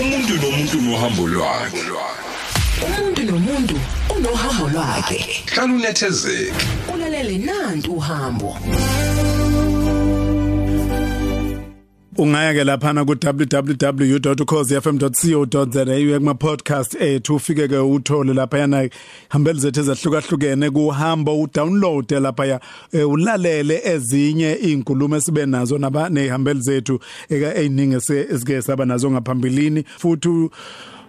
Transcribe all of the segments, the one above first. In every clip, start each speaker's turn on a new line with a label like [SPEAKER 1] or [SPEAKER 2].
[SPEAKER 1] umuntu nomuntu nohambo lwakhe.
[SPEAKER 2] Umuntu nomuntu unohambo lwakhe.
[SPEAKER 1] Hlala unethezeke.
[SPEAKER 2] Ulalele nantu uhambo.
[SPEAKER 3] Ungaya ke lapha ku www.cozfm.co.za uye kuma podcast ethu ufike ke uthole lapha yana hambeli zethu ezahlukahlukene kuhambo udownload lapha ya eh, ulalele ezinye izinkulumo esibe nazo naba nehambeli zethu eka eziningi esike saba nazo ngaphambilini. Futhi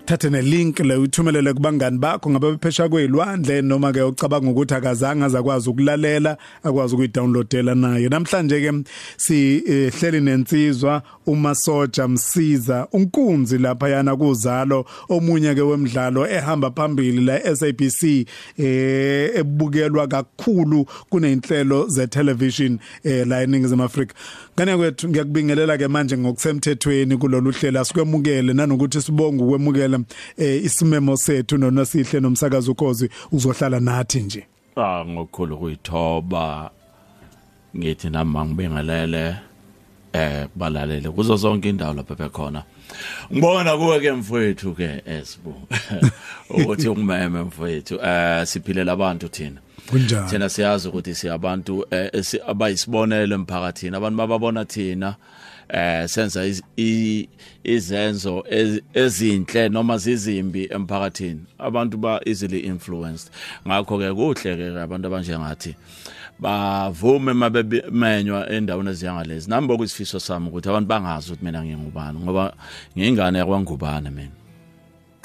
[SPEAKER 3] thathe ne link le uthumelele kubangani bakho ngabe bephesha kwezilwandle noma ke ucabanga ukuthi akazange azakwazi ukulalela akwazi ukuyidownloadela naye. Namhlanje ke sihleli nensizwa umasoja msiza unkunzi lapha yana kuzalo omunye ke wemidlalo ehamba phambili la SABC eh ebukelwa kakhulu kuneyinhlelo ze television eh la eningizimu Afrika. Ngane kwethu ngiyakubingelela ke manje ngokusemthethweni kulolu hlelo. Asikwemukele nanokuthi sibonge ukwemukela eh isimemo sethu nonosihle nomsakazo ukhozi uzohlala nathi nje.
[SPEAKER 4] Ah ngokukhulu kuyithoba. Ngithi nami ngibingelele eh balalele kuzo zonke indawo lapha bekhona. Ngibona kuwe ke mfowethu ke esibu ukuthi ungimeme mfowethu. Eh siphilela abantu thina.
[SPEAKER 3] Kunjani?
[SPEAKER 4] Thina siyazi ukuthi siyabantu eh, esi- abayisibonelo emphakathini. Abantu bababona thina eh senza izenzo ez- ezinhle noma zizimbi emphakathini. Abantu ba easily influenced. Ngakho ke kuhle ke abantu abanjengathi bavume mabemenywa endaweni eziyangalezi nami bokuyisifiso sami ukuthi abantu bangazi ukuthi mina ngingubani ngoba ngingane yakwangubane mina.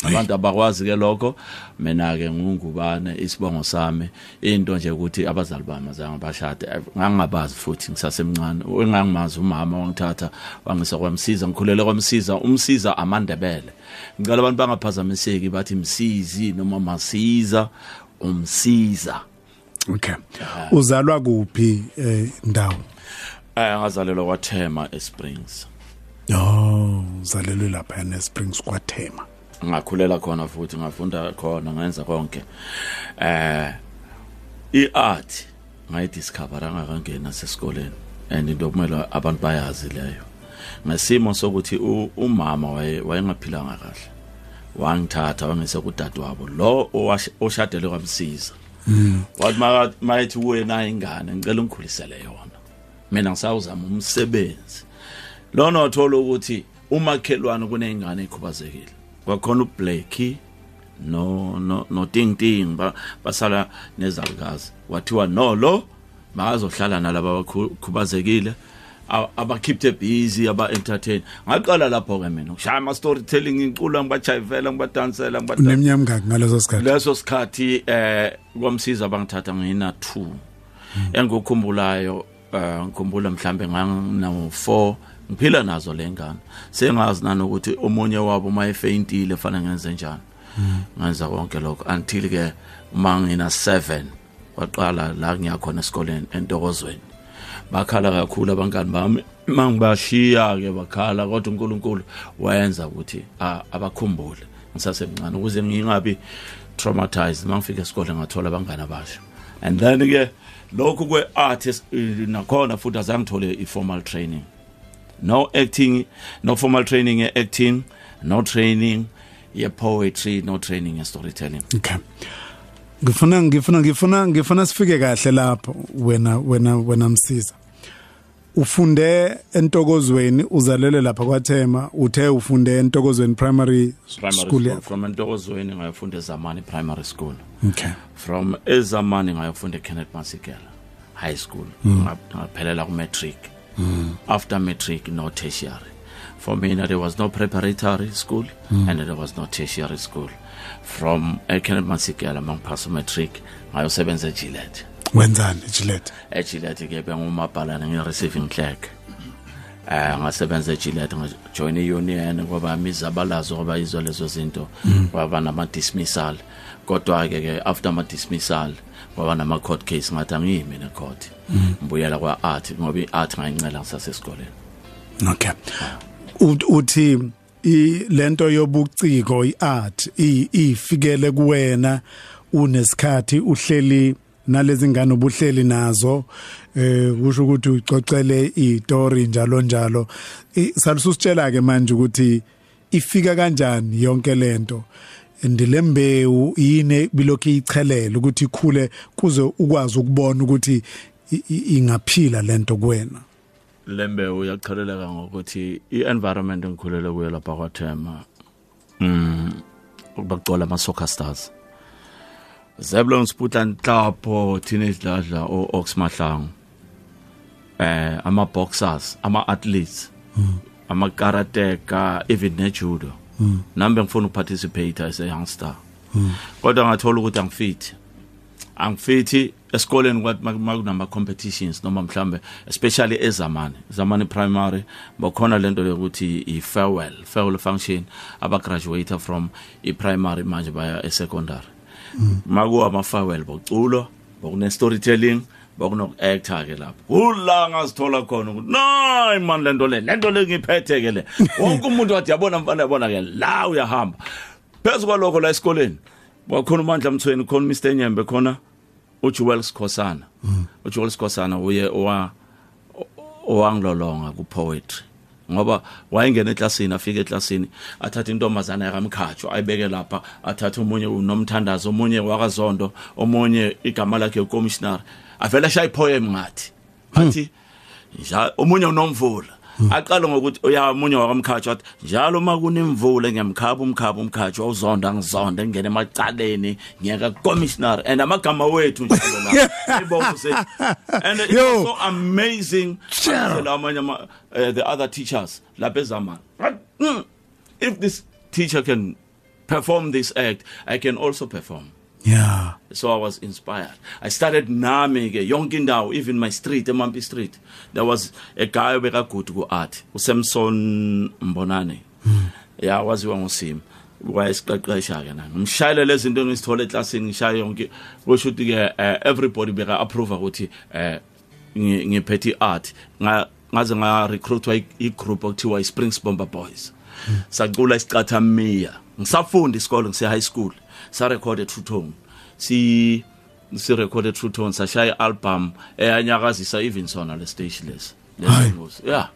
[SPEAKER 4] Abantu abakwazi ke lokho. Mina ke ngungubane isibongo sami. Into nje ukuthi abazali bami azange bashade ngangabazi futhi ngisasemncane. Engangimazi umama wangithatha wangisa kwamsiza ngikhulele kwamsiza umsiza amandebele. Ngicela abantu bangaphazamiseki bathi msizi noma masiza umsiza.
[SPEAKER 3] Okay. Uzalwa kuphi eh ndawo?
[SPEAKER 4] Eh ngazalelwa kwaThema eSprings.
[SPEAKER 3] Oh uzalelwe lapha ene Springs kwaThema.
[SPEAKER 4] Ngakhulela khona futhi ngafunda khona ngenza konke. Eh iart ngayidiscover ngakangena sesikoleni and into kumele abantu bayazi leyo. Ngesimo sokuthi umama waye wayengaphilanga kahle. Wangithatha wangise kudadewabo lo oshadele kwamsiza. Wathi maka- mayethi nayo ingane ngicela ungikhulisele yona. Mina ngisawuzama umsebenzi. Lona wathola ukuthi umakhelwane kuneyingane ekhubazekile kwakhona uBlakey no no no Ting Ting ba- basala nezalukazi wathiwa no lo makazohlala nalabo abakhubazekile a- abakhipte busy aba entertain ngaqala lapho ke mina ngishaya ama storytelling ngicula ngibajayivela ngibadansela ngibadansela
[SPEAKER 3] uneminyaka ngaki ngaleso sikhathi?
[SPEAKER 4] Leso sikhathi eh kwamsiza bangithatha ngina 2 engikukhumbulayo eh ngikhumbula mhlambe ngangina 4 ngiphila nazo lengane sengazi nanokuthi omunye wabo mayefeintile fanele ngenze njani. Ngenza konke lokho until ke uma ngina 7 waqala la ngiyakhona esikoleni entokozweni. Bakhala kakhulu abangani bami. Mangibashiya ke bakhala kodwa uNkulunkulu wayenza ukuthi ah, abakhumbule. Ngisasemncane ukuze ngingabi traumatized. Mangifika esikoleni ngathola abangani abasha. And then ke lokhu kwe artist nakhona futhi azangithole i formal training. No acting no formal training ye acting no training ye poetry no training ye storytelling.
[SPEAKER 3] Okay. Ngifuna ngifuna ngifuna ngifuna sifike kahle lapho wena wena wena msiza. Ufunde entokozweni uzalele lapha kwaThema uthe ufunde entokozweni primary
[SPEAKER 4] primary
[SPEAKER 3] school
[SPEAKER 4] school. from Ntokozweni ngayofunda eZamani primary school.
[SPEAKER 3] Okay.
[SPEAKER 4] From eZamani ngayofunda eKenneth Masikela high school. Ngap- ngaphelela ku matric after matric no tertiary. For me there was no preparatory school
[SPEAKER 3] Hmm.
[SPEAKER 4] and there was no tertiary school. From eKenneth Masikela mangiphasa matric ngayosebenza eGillette
[SPEAKER 3] wenzani Gillette?
[SPEAKER 4] eGillette ke bengumabhalana nge-receiving clerk. Eh ngasebenza eGillette ngajoin iunion kwaba imizabalazo kwaba izo lezo zinto. Kwaba nama dismissal kodwa ke ke after ama dismissal kwaba nama court case ngathi angiyimi ne court ngibuyela kwa art ngoba iart ngayincela ngisasesikoleni
[SPEAKER 3] okay. Ut- uthi i lento yobuciko iart ifikele kuwena unesikhathi uhleli nalezi ngane ubuhleli nazo eh kusho ukuthi ucocele istory njalo njalo. Salusitshela ke manje ukuthi ifika kanjani yonke lento ndilembewu yini bilokhu ichelela ukuthi ikhule kuze ukwazi ukubona ukuthi ingaphila lento kuwena?
[SPEAKER 4] Lembe uyacheleleka ngokuthi i-environment engikhulele kuyo lapha kwathema mm bakugcola ama soccer stars. Zebulon Sputla Nhlapo teenage dladla o Ox Mahlangu eh ama boxers ama athletes ama karateka even ne judo nambe ngifuna ukuparticipate as a youngster. Kodwa ngathola ukuthi angifit. Angifiti esikoleni kwathi makunama competitions noma mhlambe especially ezamani zamani primary bakhona lento yokuthi i farewell farewell function aba graduate from i primary manje baya e secondary maku ama farewell boculo bokune storytelling bokuno actor ke lapho. Ula ngazithola khona ukuthi nayi man lento le lento le ngiphethe ke le. Wonke umuntu wathi yabona mfana yabona ke la uyahamba. Phezulu kwalokho la esikoleni wakhona uMandla Mthweni khona Mr Nyembe khona uJuwel Sikhosana. uJuwel Sikhosana uye owa owangilolonga ku poetry ngoba wayengena eklasini afika eklasini athatha intombazana yakamkhatsho ayibeke lapha athatha omunye unomthandazo omunye wakazondo omunye igama lakhe ucommissioner avela shaya ipoem ngathi. Athi omunye unomvula. Aqala ngokuthi uya omunye wakamkhatsho athi njalo uma kunemvula ngiyamkhaba umkhaba umkhatsho awuzonda ngizonda ngene emacaleni ngiyaka commissioner and amagama wethu njalo la. Ayibonga se and it
[SPEAKER 3] Yo.
[SPEAKER 4] so amazing. La amanye ama- eh, the other teachers lapha ezamani Mm, if this teacher can perform this act i can also perform.
[SPEAKER 3] Yeah.
[SPEAKER 4] So i was inspired. I started nami ke yonke indawo even my street emampi street there was a guy obekagudu ku art uSamson Mbonane. Yeah waziwa ngosimo wayesiqeqesha ke nami. Ngishayele lezi zinto ngisithola eclassini ngishaye yonke kusho ukuthi ke eh, everybody beka approve ukuthi eh ngi- ngiphethe art nga ngaze nga recruitwa i- igroup okuthiwa iSprings Bomber Boys. Sacula isicatha Mia ngisafunda isikole ngise high school. Sa record true tone si si recorded true tone sashaya album eyanyakazisa even sona le stage lesi leso yeah.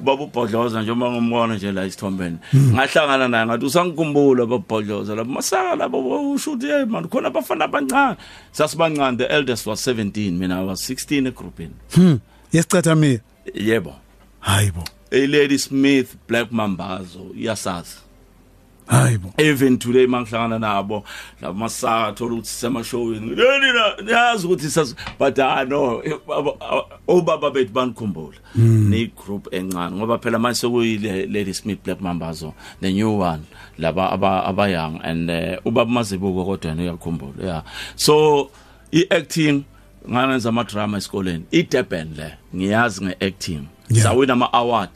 [SPEAKER 4] Ubaba ubhodloza nje uma ngumona nje la isithombeni ngahlangana naye ngathi usangikhumbula baba ubhodloza lapho masaka lapho ushuthi hey man khona abafana abancane. Sasibancane the eldest was 17 mina I was 16 egroupini
[SPEAKER 3] hmm yesicatha mina?
[SPEAKER 4] Yebo.
[SPEAKER 3] Hayibo
[SPEAKER 4] a lady smith black mambazo iyasazi.
[SPEAKER 3] Hayibo
[SPEAKER 4] even today mangihlangana nabo labo masaka thola ukuthi semashowini nina niyazi ukuthi sas but ah no obaba bethu banikhumbula. Ni group encane ngoba phela manje sekuyile Lady Smith Black Mambazo the new one laba aba aba young and uh, ubaba mazibuko kodwa yena uyakhumbula yeah. So i acting ngangenza ama drama esikoleni i Durban le ngiyazi nge acting
[SPEAKER 3] Yeah.
[SPEAKER 4] sawina ama award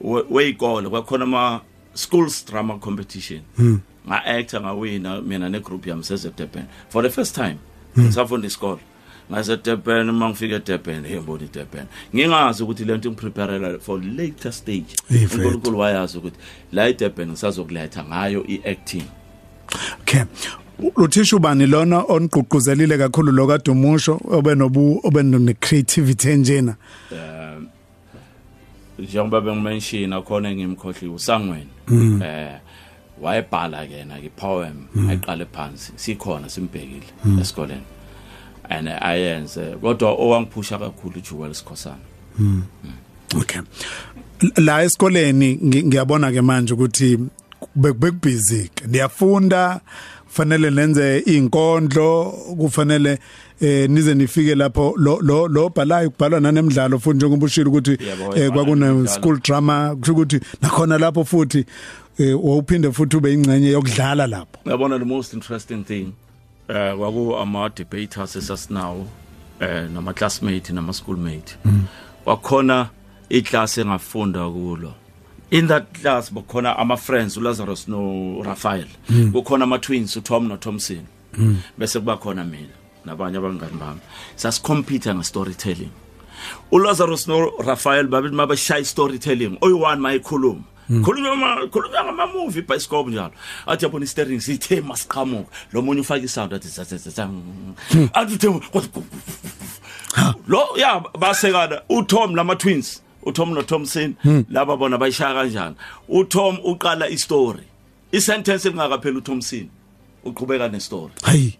[SPEAKER 4] we- weyikole kwakhona ama schools drama competition. Nga actor ngawina mina ne group yami seze Durban for the first time ngisafunda isikole. Ngase Durban uma ngifika eDurban hembona iDurban ngingazi ukuthi lento ngipreparela for later stage.
[SPEAKER 3] Hey, Fred.
[SPEAKER 4] uNkulunkulu wayazi ukuthi la eDurban ngisazokuletha ngayo iacting.
[SPEAKER 3] Okay. Uthisha ubani lona oniqhuquzelile kakhulu lo kaDumusho obenobu obene creativity enjena
[SPEAKER 4] njengoba bengimention khona ngimkhohliwe usangweni. Eh wayebhala kena ke poem ayiqale phansi sikhona simbhekile esikoleni. And ayenze kodwa owangiphusha kakhulu uJuwel Sikhosana.
[SPEAKER 3] Okay. La esikoleni ngi- ngiyabona ke manje ukuthi bekubusy niyafunda kufanele nenze inkondlo kufanele eh nize nifike lapho lo lo lo bhalayo kubhalwa nanemidlalo futhi njengoba ushilo ukuthi eh kwakune school drama kusho ukuthi nakhona lapho futhi eh wawuphinde futhi ube ingcenye yokudlala lapho.
[SPEAKER 4] Ngiyabona the most interesting thing eh kwaku ama debaters esasinawo eh nama classmate nama schoolmate wakhona iclass engafunda kulo. In that class bakhona ama friends uLazarus no Raphael. Kukhona ama twins uTom no Thompson bese kuba khona mina. Nabanye abangani bami sasicompete nga storytelling uLazarus no Raphael babe mabashaya storytelling oyi-one mayikhuluma. Khuluma khuluma ngama movie bioscope njalo. Athi yabona i-steering sithe masiqhamuka. Lo munye ufaka isound athi zazazaza athi lo ya basekana. uTom lama twins. uTom noThomson laba bona bayishaya kanjani? uTom uqala istory. Isentence engakapheli uThomson uqhubeka nestory.
[SPEAKER 3] Hayi.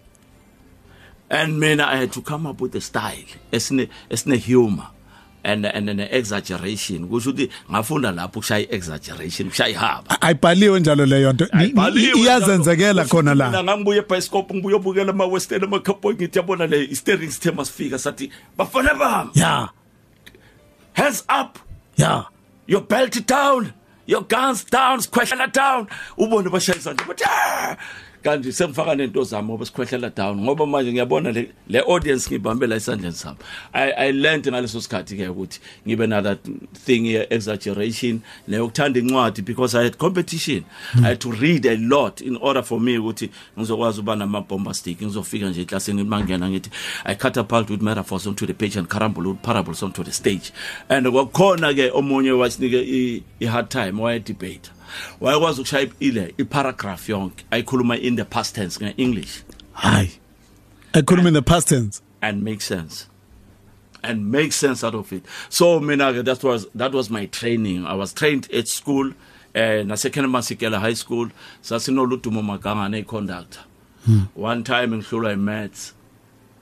[SPEAKER 4] And mina i had to come up with a style esine esine humor and and an exaggeration. Kusho ukuthi ngafunda lapho kushaya exaggeration kushaya ihaba
[SPEAKER 3] ayibhaliwe njalo leyo nto. Iyazenzekela khona
[SPEAKER 4] Mina
[SPEAKER 3] la
[SPEAKER 4] ngangibuye eBioscope ngibuye ubukela ama western ama cowboy ngithi yabona le steering system asifika sathi bafana bami.
[SPEAKER 3] Ya.
[SPEAKER 4] Hands up.
[SPEAKER 3] Ya.
[SPEAKER 4] Your belt down your guns down sikhwehlela down. Ubone bashayisa nje bathi "Ah!" Kanti sengifaka nento zami ngoba sikhwehlela down ngoba manje ngiyabona le, le audience ngibambe la esandleni sami. I i learned ngaleso sikhathi ke ukuthi ngibe na that thing ye exaggeration neyokuthanda incwadi because i had competition. I had to read a lot in order for me ukuthi ngizokwazi uba nama bombastic ngizofika nje eklasini mangena ngithi i catapult with metaphors onto the page and carambole with parables onto the stage. And kwakhona ke omunye wasinike i, i hard time waye debate wayekwazi ukushaya ile iparagraph yonke ayikhuluma in the past tense nge-english
[SPEAKER 3] hayi. Ekhuluma in the past tense.
[SPEAKER 4] And make sense. And make sense out of it. So mina that was that was my training. I was trained at school eh naseKenemasikela high school. Sasinoludumo magangane conductor one time ngihlulwa imaths.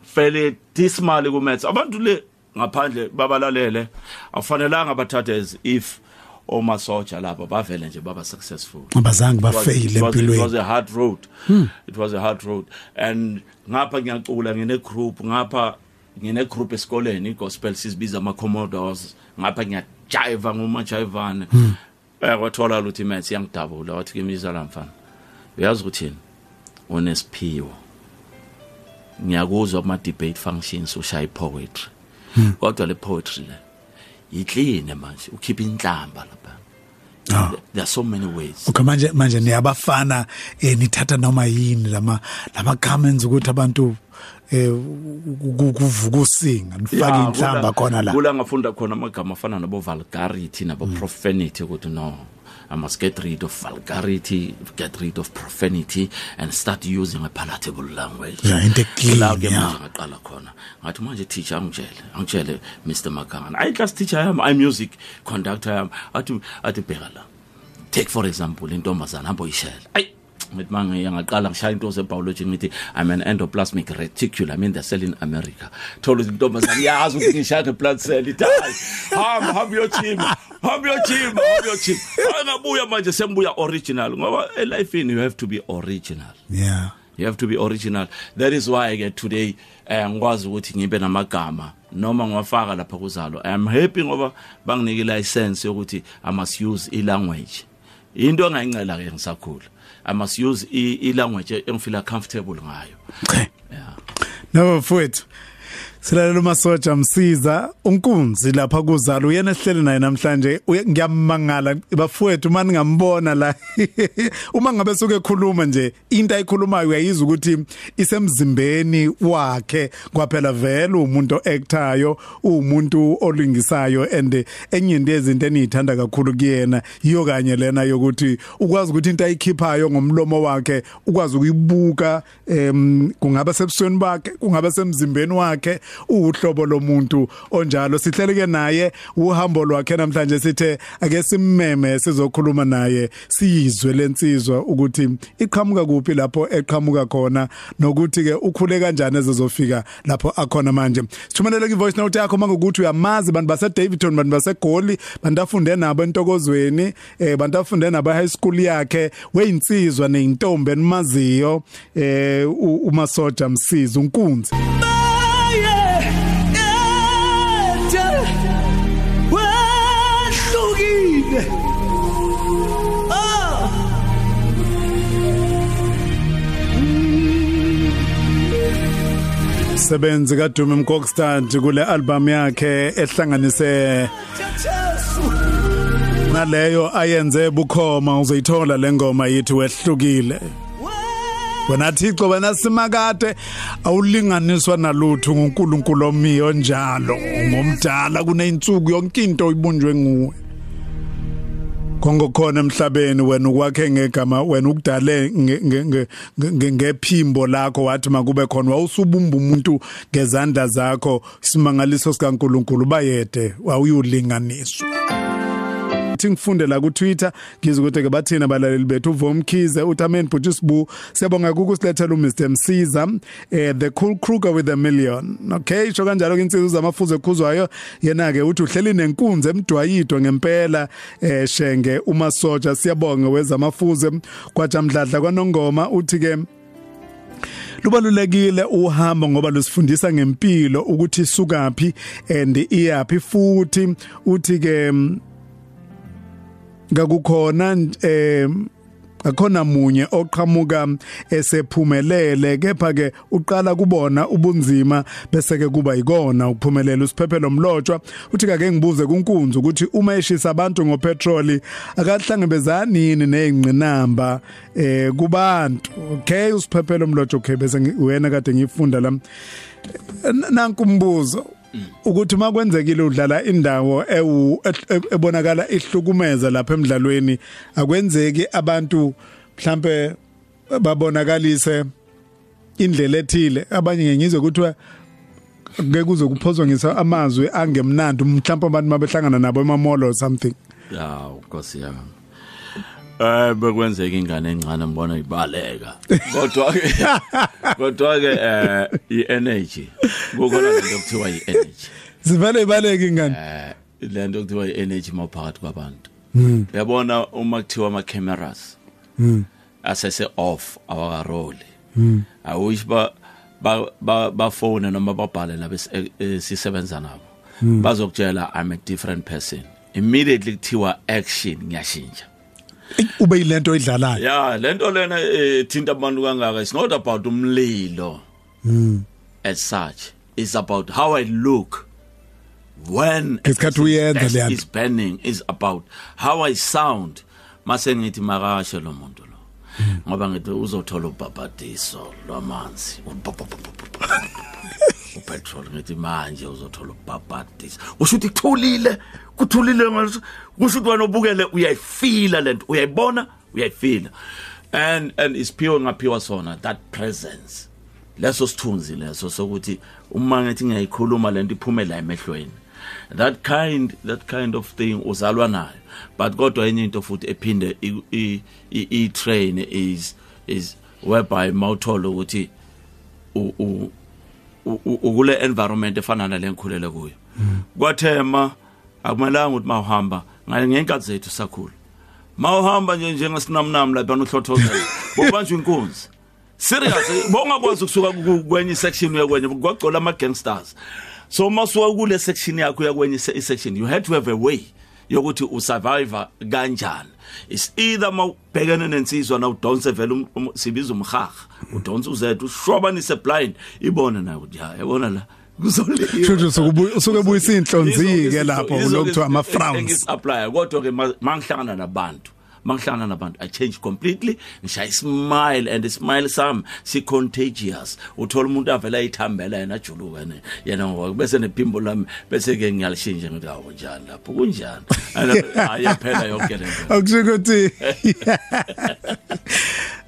[SPEAKER 4] Fele dismal ku maths abantu le ngaphandle babalalele afanelanga bathathe as if oma soldier lapha bavele nje baba successful
[SPEAKER 3] abazange
[SPEAKER 4] was-
[SPEAKER 3] bafeyile
[SPEAKER 4] it was-
[SPEAKER 3] empilweni
[SPEAKER 4] a hard road. It was a hard road. And ngapha ngiyacula ngine group ngapha ngine group esikoleni igospel sizibiza ama commodores ngapha ngiyajiva ngoma jivana. Eh kwathola ukuthi maths yangidabula wathi kimi la mfana. Uyazi ukuthini? Unesiphiwo. Ngiyakuzwa kuma debate functions ushaya poetry. Kodwa le poetry le yiclean manje ukhipha inhlamba lapha.
[SPEAKER 3] Ah.
[SPEAKER 4] There are so many ways.
[SPEAKER 3] okay manje manje niyabafana eh nithatha noma yini lama lama comments ukuthi abantu eh ku- kuvuka usinga nifake
[SPEAKER 4] Yeah,
[SPEAKER 3] inhlamba
[SPEAKER 4] kula-
[SPEAKER 3] khona la
[SPEAKER 4] kula ngafunda khona amagama afana nabo vulgarity nabo profanity ukuthi no I must get rid of vulgarity, get rid of profanity, and start using a palatable language.
[SPEAKER 3] Yeah, into clean,
[SPEAKER 4] La ke manje ngaqala khona. Ngathi manje teacher angitshele, angitshele Mr. Makanga. Ayi class teacher yami, I music conductor yami. Athi athi bheka la. Take for example intombazana hamba uyishela. Ayi ngithi manje ngiyaqala ngishaya into zebiology ngithi I'm an endoplasmic reticulum I mean the cell in America. Thola ukuthi intombazana yazi ukuthi ngishaya blood cell ithi hayi hamba hamba uyojima hamba uyojima. Angabuya manje sengibuya original ngoba elifini you have to be original.
[SPEAKER 3] yeah
[SPEAKER 4] You have to be original. That is why I get today eh ngikwazi ukuthi ngibe namagama noma ngiwafaka lapha kuzalo. I am happy ngoba banginike license yokuthi I must use i language. Into engayincela ke ngisakhula. I must use i, language engifila comfortable ngayo. Yeah.
[SPEAKER 3] no mfowethu silalela umasoja msiza unkunzi lapha kuzalo uyena esihleli naye namhlanje ngiyamangala bafowethu mani ngambona la uma ngabe suke ekhuluma nje into ayikhulumayo uyayizwa ukuthi isemzimbeni wakhe kwaphela vele umuntu oactayo umuntu olingisayo and enye into yezinto eniyithanda kakhulu kuyena iyo kanye lena yokuthi ukwazi ukuthi into ayikhiphayo ngomlomo wakhe ukwazi ukuyibuka kungaba sebusweni bakhe kungaba semzimbeni wakhe uhlobo lomuntu onjalo. Sihleleke naye uhambo lwakhe namhlanje sithe ake simmeme sizokhuluma naye siyizwe lensizwa ukuthi iqhamuka kuphi lapho eqhamuka khona nokuthi ke ukhule kanjani ezozofika lapho akhona manje. Sithumelele ivoice note yakho mangokuthi uyamazi bantu base Davidton bantu base Goli bantu afunde nabo entokozweni eh bantu afunde nabo high school yakhe weyinsizwa neintombi enimaziyo eh u- umasoja msiza unkunzi. Sebenzi kaDumi Mkokstad kule album yakhe ehlanganise naleyo ayenze bukhoma uzoyithola lengoma yithi wehlukile. Wena Thixo wena simakade awulinganiswa nalutho nguNkulunkulu omiyo njalo ngomdala kuneyinsuku yonke into ibunjwe nguwe. Kongokhona emhlabeni wena ukwakhe ngegama wena ukudale nge- nge- nge- nge- ngephimbo lakho wathi makube khona wawusubumba umuntu ngezandla zakho isimangaliso sikaNkuluNkulu bayede wawuyulinganiswathi ngifunde la ku Twitter ngizwe ukuthi ke bathina abalaleli bethu uVomkhize uTamen Butchisibu siyabonga ukusilethela uMr Msiza eh the cool kruger with a million. Okay sho kanjalo ke insizwe zamafuzo ekhuzwayo. Yena ke uthi uhleli nenkunzi emdwayido ngempela eh shenge umasoja siyabonga wezamafuze kwajamdladla kwanongoma uthi ke lubalulekile uhambo ngoba lusifundisa ngempilo ukuthi sukapi and iyapi futhi. Uthi ke ngakukhona eh akhona munye oqhamuka esephumelele kepha ke uqala kubona ubunzima bese ke kuba ikona ukuphumelela usiphephelo mlotshwa uthi kake ngibuze kunkunzi ukuthi uma eshisa abantu ngopetroli akahlangabezani yini nezingqinamba eh kubantu? Okay usiphephelo mlotshwa okay bese ngi- wena kade ngifunda la. N- nanku umbuzo. Ukuthi makwenzekile udlala indawo ewu e- e- ebonakala ihlukumeza lapha emidlalweni akwenzeki abantu mhlambe babonakalise indlela ethile. Abanye ngizwe ukuthi ngeke kuze kuphozwa ngisa amazwi angemnandi mhlawumbe abantu mabehlangana nabo emamolo or something.
[SPEAKER 4] Ya nkosi yami. Eh bekwenzeka ingane encane ngibona ibaleka. Kodwa ke kodwa ke eh i-energy kukhona lento kuthiwa i-energy.
[SPEAKER 3] Sivele ibaleke ingane.
[SPEAKER 4] Eh lento kuthiwa i-energy maphakathi kwabantu. Uyabona uma kuthiwa ama cameras asese off awakaroli. Awuyish ba ba ba bafone noma babhale labe sisebenza nabo. Bazokutshela i'm a different person. Immediately kuthiwa action ngiyashintsha.
[SPEAKER 3] Ube yilento oyidlalayo
[SPEAKER 4] yeah lento lena eh, thinta abantu kangaka it's not about umlilo. As such it's about how i look when person
[SPEAKER 3] uyenza
[SPEAKER 4] is-
[SPEAKER 3] leyanto.
[SPEAKER 4] is burning is about how i sound. Mase ngithi makashe lo muntu lo ngoba ngithi uzothola ubhabhadiso lwamanzi. Upetrol ngithi manje uzothola ubhabhadiso kusho ukuthi kuthulile kuthulile ngaso kusho ukuthi wena ubukele uyayifila lento. Uyayibona? Uyayifila. And and isiphiwe ngaphiwa sona that presence. Leso sithunzi leso sokuthi uma ngithi ngiyayikhuluma lento iphume la emehlweni. That kind that kind of thing uzalwa nayo. But kodwa enye into futhi ephinde i- train is is whereby mawuthola ukuthi u- ukule environment efana nale ngikhulele kuyo. Kwathema akumelanga ukuthi mawuhamba ngale ngenkathi zethu sakhula. Mawuhamba nje njengesinamnam lapha nohlothozela bobanjwa inkunzi. Serious bongakwazi ukusuka ku- kwenye section uya kwenye kwagcola ama gangsters so masuka kule section yakho ya kwenye se- section you had to have a way yokuthi usurvive kanjani. Is either mawubhekene nensizwa na udonse vele um- um- sibiza umhaha udonse uzethu ushwabanise blind ibone nayo ukuthi ya yabona la kuzoliwa
[SPEAKER 3] Shushu suke usuke buyisa inhlonzi ke lapho lokuthiwa ama frowns
[SPEAKER 4] ngisupply kodwa ke ma- mangihlangana nabantu. Mangihlangana nabantu i change completely. Ngishaya smile and smile sami. Si contagious uthola umuntu avela ayithambela yena ajuluka yena. Yena ngoba bese nephimbo lami bese ke ngiyalishintsha ngithi awu njani lapho? Kunjani? Ayaphela yonke lento
[SPEAKER 3] akusho ukuthi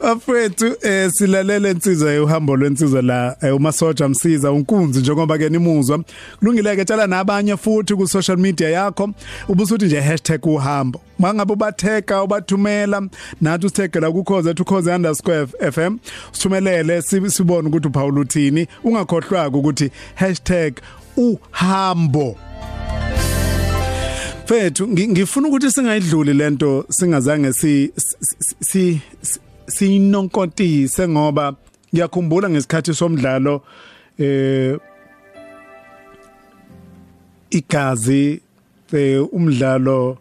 [SPEAKER 3] afethu eh silalela insizwa yohambo lwensizwa la eh, umasoja msiza unkunzi njengoba ke nimuzwa. Kulungile ke tshela nabanye futhi ku social media yakho. Ubusuthi nje #uhambo. Mangabe ubatheka ubathumela nathi usithegela ku cause ethu cause_fm sithumelele si- sibone ukuthi uPaul uthini ungakhohlwa ukuthi #uhambo. Fethu ngi- ngifuna ukuthi singayidluli lento singazange si si- si si- sinonkotise ngoba ngiyakhumbula ngesikhathi somdlalo eh igazi eh umdlalo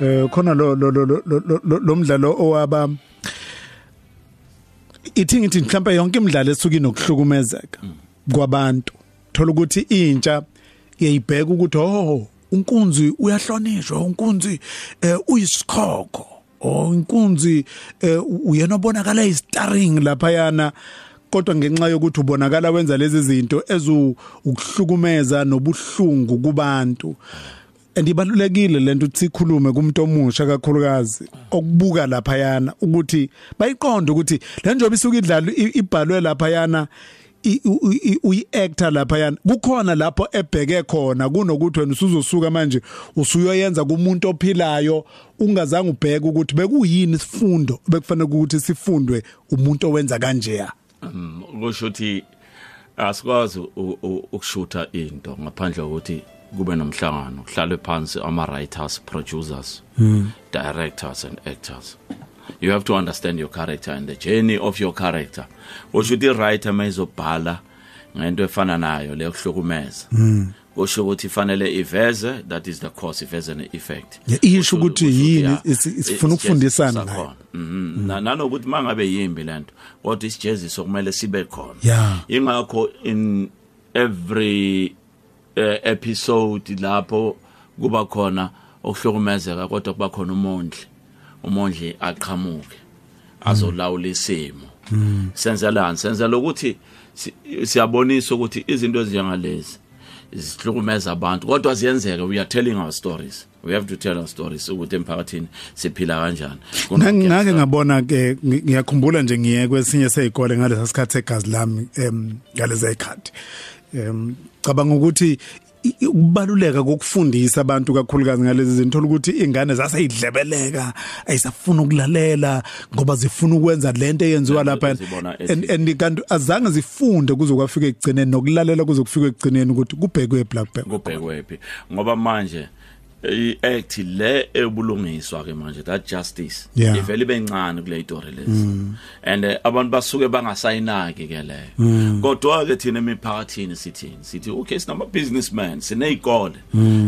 [SPEAKER 3] eh khona lo lo lo lo- lo lo- lo mdlalo owaba ithi ngithi mhlawumbe yonke imidlalo esuka inokuhlukumezeka kwabantu. Thola ukuthi intsha iyayibheka ukuthi oh unkunzi uyahlonishwa unkunzi eh uyisikhokho. Oh inkunzi eh uyena obonakala istarring lapha yana kodwa ngenxa yokuthi ubonakala wenza lezi zinto ezu ukuhlukumeza nobuhlungu kubantu. Andibalulekile lento ukuthi sikhulume kumuntu omusha kakhulukazi okubuka lapha yana ukuthi bayiqonde ukuthi le njobe isuka idlala ibhalwe lapha yana uyi-actor lapha yana kukhona lapho ebheke khona kunokuthi wena usuzosuka manje usuyoyenza kumuntu ophilayo ungazange ubheke ukuthi bekuyini isifundo bekufanele ukuthi sifundwe umuntu owenza kanjeya?
[SPEAKER 4] Mm, kusho ukuthi asikwazi u- u- ukushutha into ngaphandle kokuthi kube nomhlangano kuhlalwe phansi ama writers producers directors and actors. You have to understand your character and the journey of your character kusho ukuthi i-writer mayizobhala ngento efana nayo leyo kuhlukumeza kusho ukuthi fanele iveze that is the cause iveze ne-effect
[SPEAKER 3] Yeah, isho
[SPEAKER 4] Kusho-
[SPEAKER 3] ukuthi
[SPEAKER 4] kusho
[SPEAKER 3] yini
[SPEAKER 4] yeah,
[SPEAKER 3] isi- isifuna
[SPEAKER 4] it's just
[SPEAKER 3] ukufundisana
[SPEAKER 4] sakhona.
[SPEAKER 3] nayo.
[SPEAKER 4] Mhm. Na- nanokuthi mangabe yimbi lento kodwa isijeziso kumele sibe khona
[SPEAKER 3] Yeah.
[SPEAKER 4] ingakho in every uh, episode lapho kuba khona okuhlukumezeka kodwa kuba khona umondli umondli aqhamuke azolawula isimo. Senzelani senzela ukuthi si- siyabonisa ukuthi izinto ezinjengalezi zihlukumeza abantu kodwa ziyenzeka. We are telling our stories. We have to tell our stories ukuthi emphakathini siphila kanjani.
[SPEAKER 3] Ngake ngake ngabona ke ngi- ngiyakhumbula nje ngiye kwesinye sezikole ngalesa sikhathi segazi lami em ngaleza ikhathi em cabanga ukuthi i- i- ukubaluleka kokufundisa abantu kakhulukazi ngalezi zinto thola ukuthi ingane zaseyidlebeleka ayisafuna ukulalela ngoba zifuna ukwenza lento eyenziwa lapha.
[SPEAKER 4] Zibona ethi-
[SPEAKER 3] and and kanti azange zifunde kuze kwafika ekugcineni nokulalela kuze kufike ekugcineni ukuthi kubhekwe black bag
[SPEAKER 4] kubhekwephi ngoba manje i-act le ebulungiswa ke manje that justice.
[SPEAKER 3] Yeah.
[SPEAKER 4] ivele ibe ncane kule itori lezi. And eh, abantu basuke bangasayinaki ke leyo kodwa ke thina emiphakathini sithini? Sithi okay sinama businessmen sineyikole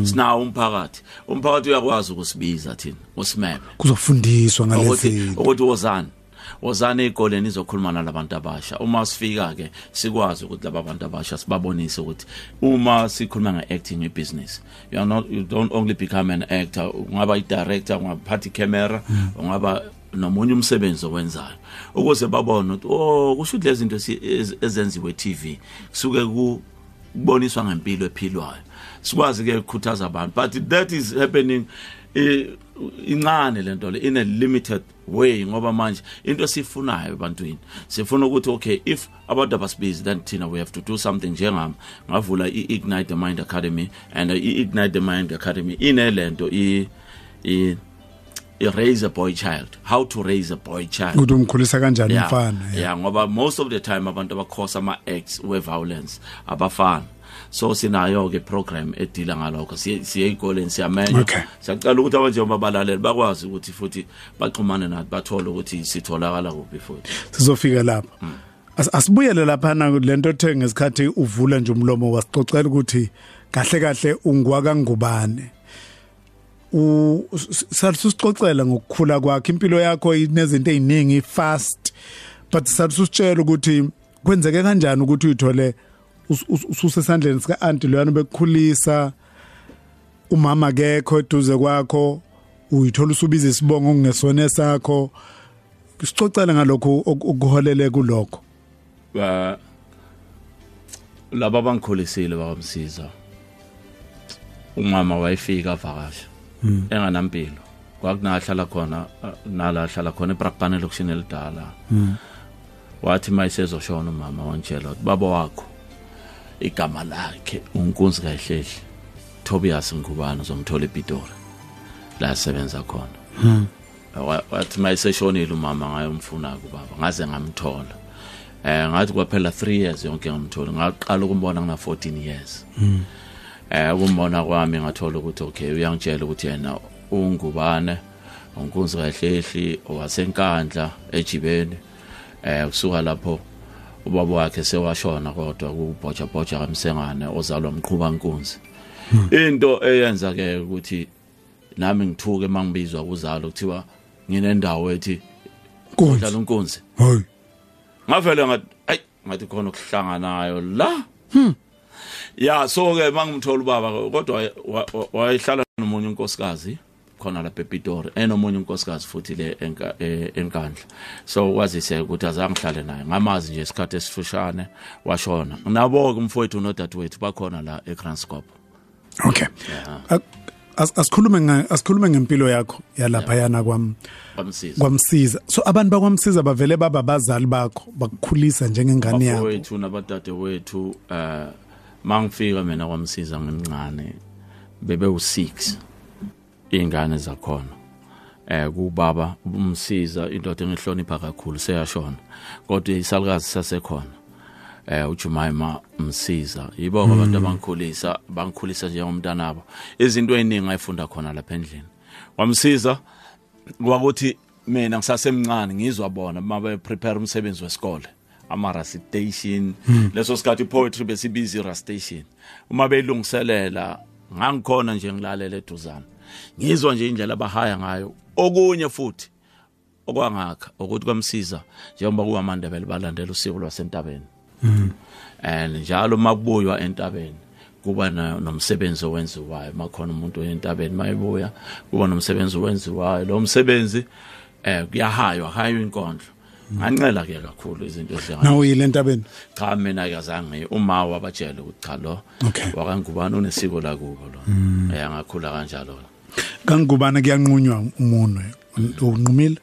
[SPEAKER 4] sinawo umphakathi. Umphakathi uyakwazi ukusibiza thina usimeme
[SPEAKER 3] kuzofundiswa
[SPEAKER 4] ukuthi
[SPEAKER 3] ngalezi
[SPEAKER 4] ukuthi wozani? Wozani ezikoleni izokhuluma nalabantu abasha. Uma sifika ke sikwazi ukuthi laba bantu abasha sibabonise ukuthi uma sikhuluma nge-acting ibusiness you are not you don't only become an actor ungaba i-director ungaphatha i-camera ungaba nomunye umsebenzi owenzayo. Ukuze babone ukuthi oh kusho lezi zinto ezenziwe TV kusuke ku kuboniswa ngempilo ephilwayo. Sikwazi ke ukukhuthaza abantu but that is happening incane lento le in a limited way ngoba manje into sifunayo ebantwini sifuna ukuthi okay if abantu abasibizi then thina we have to do something njengami. Ngavula i-ignite the mind academy and i-ignite the mind academy inelento i i i raise a boy child. How to raise a boy child.
[SPEAKER 3] Ukuthi umkhulisa kanjani umfana
[SPEAKER 4] yeah. Ngoba most of the time abantu abakhosa ama acts we violence abafana so sinayo ke program edila ngalokho. Siye siye ezikoleni siyamenya.
[SPEAKER 3] Okay.
[SPEAKER 4] siyacela ukuthi abantu njengoba balaleli bakwazi ukuthi futhi baxhumane nathi bathole ukuthi sitholakala kuphi futhi.
[SPEAKER 3] Sizofika lapha. As- asibuyele lapha na lento ethe ngesikhathi uvula nje umlomo wasicocela ukuthi kahle kahle ungwaka ngubane u salisicocela ngokukhula kwakhe. Impilo yakho inezinto eziningi fast but salisitshela ukuthi kwenzeke kanjani ukuthi uyithole us- us- ususesandleni sika auntie loyana bekukhulisa umama kekho eduze kwakho. Uyithola usubiza isibongo okungesona sakho sicocela ngalokho ok- okuholele kulokho.
[SPEAKER 4] Ba laba bangikhulisile bakamsiza. Umama wayefika avakasha enganampilo kwakunahlala khona uh, nala hlala khona eBrakpan elokushini elidala. Wathi mayisezoshona umama wangitshela ukuthi baba wakho igama lakhe unkunzi kaHlehle Tobias Ngubane uzomthola ePitori. La asebenza khona. Wa- wathi mayiseshonile umama ngayomfuna kubaba ngaze ngamthola. Eh ngathi kwaphela 3 years yonke ngamthola ngaqala ukumbona ngina 14 years. Eh ukumbona kwami ngathola ukuthi okay uyangitshela ukuthi yena ungubane unkunzi kahlehli owasenkandla ejibeni eh kusuka lapho ubaba wakhe sewashona kodwa kubhoja bhoja kamsengane ozalwa umqhuba nkunzi. Into eyenza ke ukuthi nami ngithuke mangibizwa kuzalo kuthiwa nginendawo ethi
[SPEAKER 3] Nkunzi.
[SPEAKER 4] udlala unkunzi
[SPEAKER 3] hayi.
[SPEAKER 4] Ngavele ngathi ayi ngathi khona ukuhlanganayo la. Ya so ke mangimthola ubaba kodwa wa- wa- wayehlala nomunye unkosikazi. Khona lapha ePitori. Enomunye unkosikazi futhi le eh, enkandla. So kwazise ukuthi azange ngihlale naye. Ngamazi nje isikhathi esifushane washona. Nabo ke umfowethu nodadewethu bakhona la eGranscop
[SPEAKER 3] okay. As- asikhulume asikhulume ngempilo yakho yalapha yana kwam.
[SPEAKER 4] Bamsiza
[SPEAKER 3] kwamsiza. So abantu bakwamsiza bavele baba abazali bakho bakukhulisa njengengane yakho?
[SPEAKER 4] Wethu nabadade wethu eh mangifika mina kwamsiza ngimncane bebe u6 ingane zakhona. Eh kubaba umsiza indoda engihlonipha kakhulu seyashona. Kodwa isalukazi sasekhona. Eh uJumaima umsiza. Yibo abantu abangikhulisa bangikhulisa njengomntanabo izinto eziningi ayifunda khona lapha endlini. Wamsiza kwakuthi mina ngisasemncane ngizwa bona mabe prepare umsebenzi wesikole ama recitation leso sikhathi poetry besibiza recitation uma beyilungiselela ngangikhona nje ngilalela eduzana ngizwa nje indlela abahaya ngayo. Okunye futhi okwangakha ukuthi kwamsiza njengoba kuwamandebele balandela usiko lwasentabeni. And njalo makubuywa entabeni kuba na- nomsebenzi owenziwayo. Makhona umuntu entabeni mayibuya kuba nomsebenzi owenziwayo. Lo msebenzi eh kuyahaywa haywa inkondlo. Ngancela ke kakhulu izinto ezihlangana
[SPEAKER 3] nawe yile ntabeni
[SPEAKER 4] cha mina ke azange uma wabatshela ukuthi cha lo
[SPEAKER 3] Okay.
[SPEAKER 4] wakangubani unesiko lakubo lo? Eh ngakhula kanjalo
[SPEAKER 3] kangubana kuyanqunywa umunwe unqumile?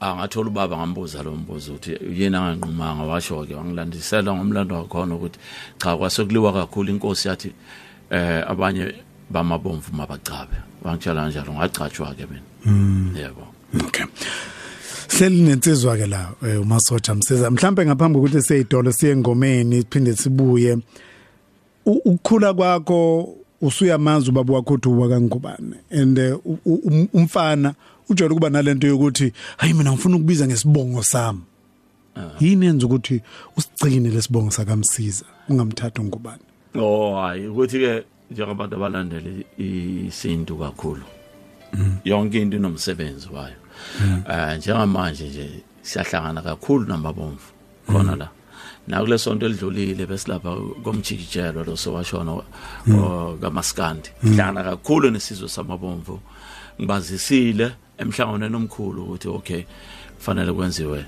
[SPEAKER 4] Angathola ubaba ngambuza lo mbuzo ukuthi yena anganqumanga? Washo ke wangilandisela ngomlando wakhona ukuthi cha kwasekuliwa kakhulu inkosi yathi eh abanye bamabomvu mabacabe. Wangitshela kanjalo ngacatshwa ke mina. Yebo.
[SPEAKER 3] Okay. Selinensizwa ke la eh, umasotsha msiza mhlambe ngaphambi kokuthi siyidolo siye ngomeni siphinde sibuye. Ukukhula kwakho usuyamazi ubaba wakho uthi uba kangubane and eh, um- umfana ujwayele ukuba nalento yokuthi hayi mina ngifuna ukubiza ngesibongo sami. Yini yenza ukuthi usigcine lesibongo sakamsiza ungamthatha ngubane
[SPEAKER 4] oh hayi ukuthi ke njengabantu abalandela isintu kakhulu. Yonke into inomsebenzi wayo. Eh njengamanje nje siyahlangana kakhulu namabomvu. Khona la. Nakule sonto elidlulile besilapha komjikijelo lo sowashona kamaskandi. Hlangana kakhulu nesizwe samabomvu. Ngibazisile emhlanganweni omkhulu ukuthi okay kufanele kwenziwe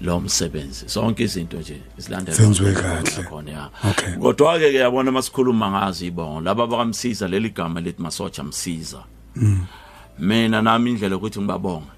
[SPEAKER 4] lo msebenzi. Zonke izinto nje zilandela
[SPEAKER 3] Zenziwe kahle.
[SPEAKER 4] khona ya. Kodwa ke yabona masikhuluma ngazo ibongo laba bakamsiza leli gama lethi masotsha msiza. Mina nami indlela ukuthi ngibabonga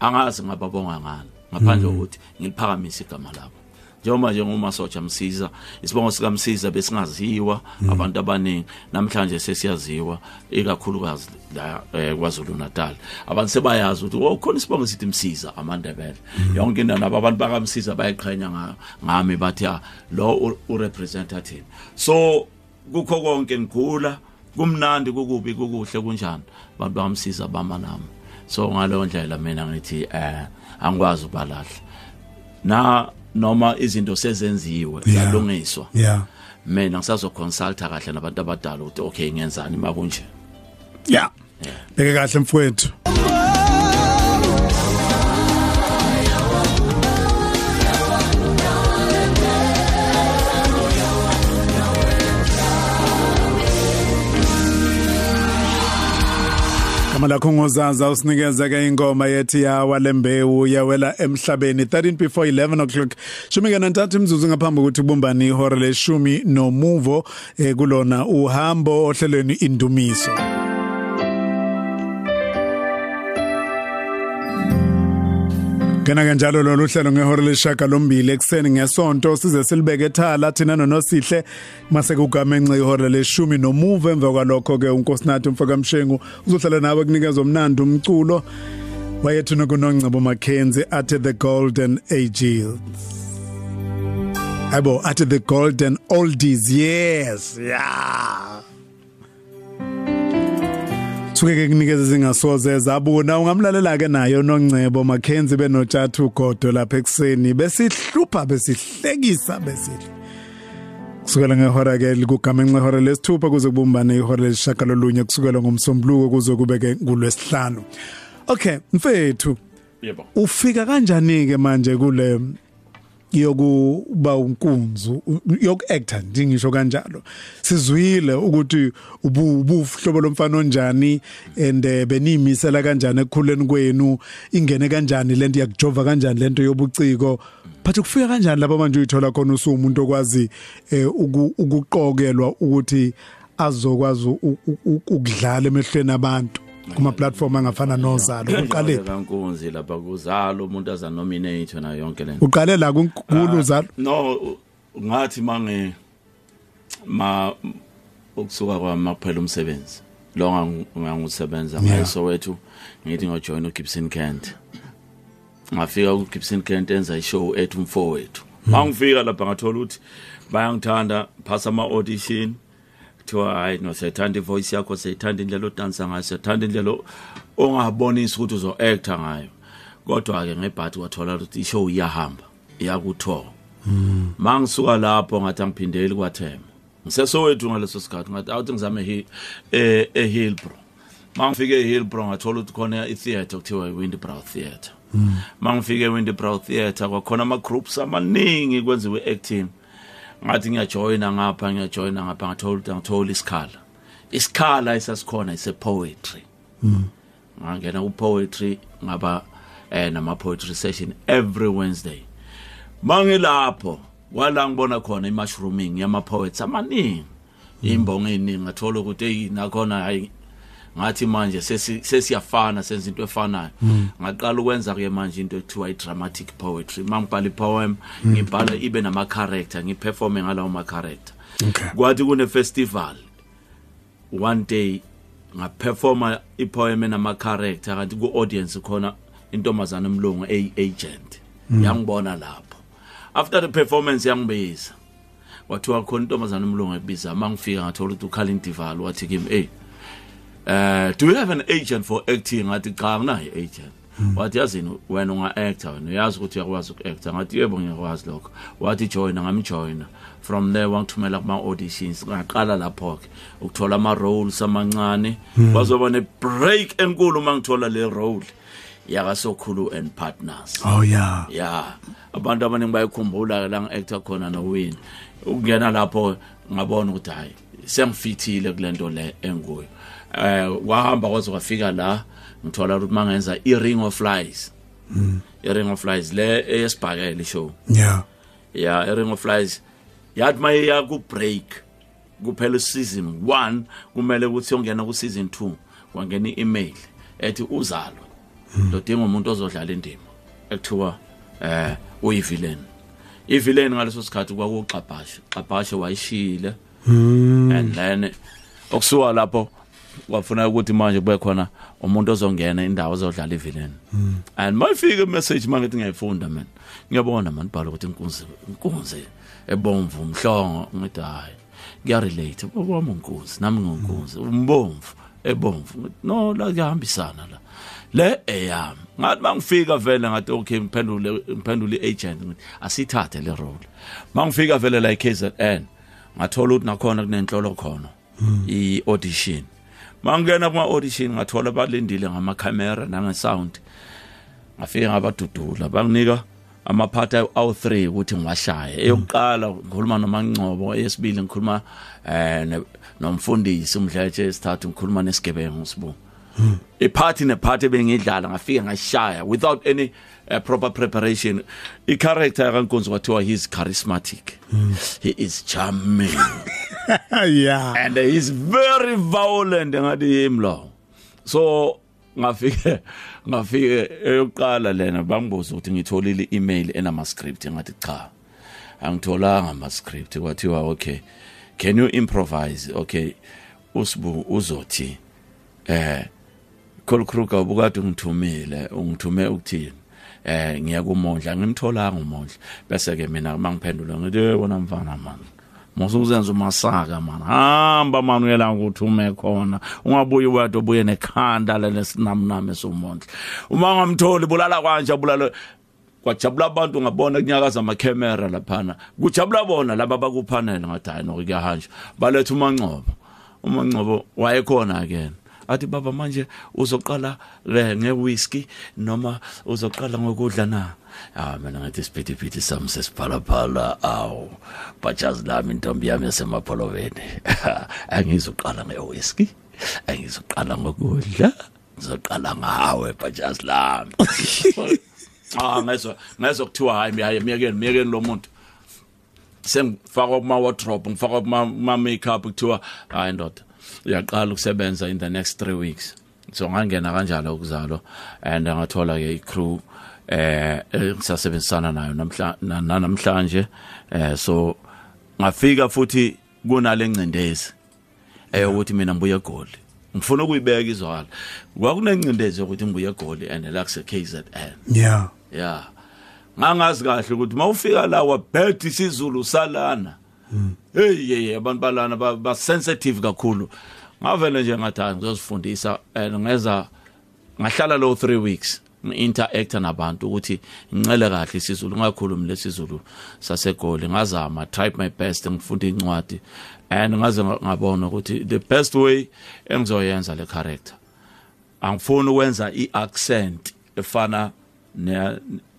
[SPEAKER 4] angazi ngababonga ngani ngaphandle kokuthi ngiliphakamise igama labo. Njengoba nje ngumasotsha msiza isibongo sikamsiza besingaziwa abantu abaningi namhlanje sesiyaziwa ikakhulukazi la eh, KwaZulu Natal abantu sebayazi ukuthi oh khona isibongo sithi msiza amandebele. Yonke into nabo abantu bakamsiza bayiqhenya nga- ngami bathi ah lo urepresentative so kukho konke ngikhula kumnandi kukubi kukuhle kunjani? Abantu bakamsiza bama nami. So ngaleyo ndlela mina ngithi eh angikwazi ubalahla. Na noma izinto sezenziwe
[SPEAKER 3] Yeah.
[SPEAKER 4] zalungiswa
[SPEAKER 3] yeah.
[SPEAKER 4] Mina ngisazoconsulta kahle nabantu abadala ukuthi okay ngiyenzani makunje
[SPEAKER 3] yeah. Beke kahle mfowethu. Gama lakho ngozaza usinikeza ke ingoma yethi yawa lembewu yawela emhlabeni. 13 before 11 o'clock. Shumi ke nantathu imzuzu ngaphambi ukuthi kubumbani ihora leshumi nomuvo eh, kulona uhambo ohlelweni indumiso. Kena kanjalo lolu hlelo ngehora leshaka lombili ekseni ngesonto size silibeke ethala thina nonosihle. Mase kugamenxe ihora leshumi nomuva emva kwalokho ke unkosinathi mfaka mshengu uzohlala nawe kunikeza umnandi umculo. Wayethu nokunongcebo Mackenzie at the golden ages Abo at the golden oldies yes yeah. Suke ke kunikeza zingasoze zabuna. Ungamlalela ke nayo nongcebo Mackenzie benothathu ugodo lapha ekseni besihlupha besihlekisa besihle. Kusukela ngehora ke likugamenxe ihora lesithupha kuze kubumbane ihora lesishaka lolunye kusukela ngomsombuluko kuze kube ke ngulwesihlanu. Okay mfethu
[SPEAKER 4] yebo.
[SPEAKER 3] ufika kanjani ke manje kule yokuba unkunzu yokuactor ngisho kanjalo. Sizwile ukuthi ubu ubuhlobo lomfana onjani and eh, benimisela kanjani ekukhuleni kwenu ingene kanjani lento yakujova kanjani lento yobuciko. But kufika kanjani lapho manje uyithola khona usumuntu okwazi eh, uku- ukuqokelwa ukuthi azokwazi u- u- u- ukudlala emehlweni abantu? Kuma platform angafana nozalo uqale.
[SPEAKER 4] kankunzi lapha kuzalo umuntu aza nominate na yonke lento
[SPEAKER 3] uqale la kunkulu uzalo.
[SPEAKER 4] no u- ngathi mangi ma ukusuka kwami makuphela umsebenzi lo ngang- ngangusebenza
[SPEAKER 3] Yeah.
[SPEAKER 4] ngayiso wethu ngithi ngojoin uGibson Kent. Ngafika kuGibson Kent enza ishow ethu umfowethu. Mangifika lapha ngathola ukuthi bayangithanda phasa ama audition kuthiwa hayi no siyayithanda ivoice yakho siyayithanda indlela odansa ngayo siyayithanda indlela ongabonisa ukuthi uzo actor ngayo. Kodwa ke ngebhathi wathola ukuthi ishow iyahamba iyakutho mangisuka lapho ngathi angiphindeli kwathema ngisesowethu ngaleso sikhathi ngathi awuthi ngizame e- eHillbrow. Mangifike eHillbrow ngathola ukuthi khona itheater kuthiwa iWindbrow Theatre. Mangifike eWindbrow Theatre kwakhona ama groups amaningi kwenziwe acting ngathi ngiyajoyina ngapha ngiyajoyina ngapha ngathola ukuthi ngithola isikhala. Isikhala esasikhona ise poetry ngangena ku poetry ngaba eh nama poetry session every Wednesday. Mangilapho wala ngibona khona imushrooming yama poets amaningi imbongo eningi ngathola ukuthi hey nakhona hayi ngathi manje sesi- sesiyafana senza into efanayo. Ngaqala ukwenza ke manje into ekuthiwa i-dramatic poetry. Mangibhala i-poem ngibhala ibe nama-character ngiperforme ngalawo ma-character. Kwathi kune-festival one day ngaperforma ipoem enama-character kanti ku-audience khona intombazana emlungu eyi-agent yangibona lapho. After the performance yangibiza wathiwa khona intombazana emlungu ebiza mangifika ngathola ukuthi ukhala indivalo wathi kimi hey uh do you have an agent for acting? Ngathi cha nginayo agent wathi yazini wena unga actor wena uyazi ukuthi uyakwazi uku-actor. Ngathi yebo ngiyakwazi lokho. Wathi joina ngamjoyina from there wangithumela kuma auditions ngaqala lapho ke ukuthola ama roles amancane kwazoba ne break enkulu mangithola le role yaka sokhulu and partners.
[SPEAKER 3] Oh yeah.
[SPEAKER 4] Ya. Abantu abaningi bayikhumbula la ngi-actor khona nowini ukungena lapho ngabona ukuthi hayi sengifithile kulento le enguyo eh wahamba kwaze kwafika la ngithola ukuthi mangenza i-ring of flies. I-ring of flies le eyesibhakele show.
[SPEAKER 3] Yeah.
[SPEAKER 4] Ya i-ring of flies. Yathi maye yaku-break kuphela season 1 kumele ukuthi yongena ku season 2 kwangena i-email ethi uzalo ndodinga umuntu ozodlala indima ekuthiwa eh uyivillain. Ivillain ngaleso sikhathi kwakuxabhashe xabhashe wayishile and then okusuka lapho wafuna ukuthi manje kube khona umuntu ozongena indawo ozodlala ivillain. And mayifika imessage mangithi ngiyayifunda man. Ngiyabona man bhala ukuthi inkunzi inkunzi ebomvu umhlongo ngithi hayi ngiyarelate wami unkunzi nami nginkunzi umbomvu ebomvu. Ngithi, no la kuyahambisana la. Le eyami ngathi mangifika vele ngathi okay ngiphendule ngiphendule iagent. Ngithi asithathe le role. Mangifika vele la eKZN ngathola ukuthi nakhona kunenhlolo khona i-audition. Mangena kuma audition ngathola balindile ngama camera nange sound ngafika ngabadudula banginika amaphatha awu3 ukuthi ngiwashaya eyokuqala ngikhuluma nomangcobo eyesibili ngikhuluma eh nomfundisi umdletshe esithathu ngikhuluma nesigebengu sibu iphathi nephathi bengidlala ngafika ngashaya without any uh, proper preparation. I character kankunzi kwathiwa he's charismatic. He is charming.
[SPEAKER 3] Yeah.
[SPEAKER 4] And he's very violent ngathi imlo so ngafike ngafike eyokuqala lena bangibuza ukuthi ngitholile email enama script ngathi cha angitholanga ama script kwathiwa okay can you improvise? Okay usibu uzothi eh Cole Kruger ubukade ungithumile ungithume ukuthini? Eh ngiya kumondla ngimtholanga umondla. Bese ke mina mangiphendula ngithi wona mfana man Mosuzenza umasaka man hamba man uyela nguthume khona. Ungabuyi wedwa ubuye nekhanda lesinamname somondla. Uma ngamtholi bulala kanje bulala kwajabula abantu ngabona kunyakaza amakhamera laphana. Kujabula bona laba bakuphanele ngathi hayi no kuyahanja baletha umangcobo umangcobo wayekhona again athi baba manje uzoqala ngewhisky noma uzoqala ngokudla na? Ah mina ngathi isiphithiphithi sami sesiphalaphala awu bajazi lami intombi yami yasemapholoveni. Angizoqala ngewhisky angizoqala ngokudla ngizoqala ngawe bajazi lami. Ah ngezwa ngezwa kuthiwa hayi hayi miyekeni miyekeni lo muntu. Sengifaka kuma wardrobe ngifaka kuma makeup kuthiwa hayi ndoda uyaqala ukusebenza in the next 3 weeks. So ngangena kanjalo ukuzalo and ngathola ke icrew eh ngisasebenzisana nayo namhla na- namhlanje eh so ngafika futhi kunale ngcindezi eyokuthi mina ngibuye egoli. Ngifuna ukuyibeka izwala kwakunencindezi yokuthi ngibuye egoli and la kuse KZN
[SPEAKER 3] yeah.
[SPEAKER 4] Yeah. Ngangazi kahle ukuthi mawufika la wabheda isizulu salana hey hey abantu balana ba, sensitive kakhulu. Ngavele nje ngathi ngizosifundisa and ngeza ngahlala lo 3 weeks ngi-interacta nabantu ukuthi ngincele kahle isizulu ngakhulumi lesizulu sasegoli. Ngazama tried my best ngifunda incwadi and ngaze nga- ngabona ukuthi the best way engizoyenza le character angifuni ukwenza i-accent efana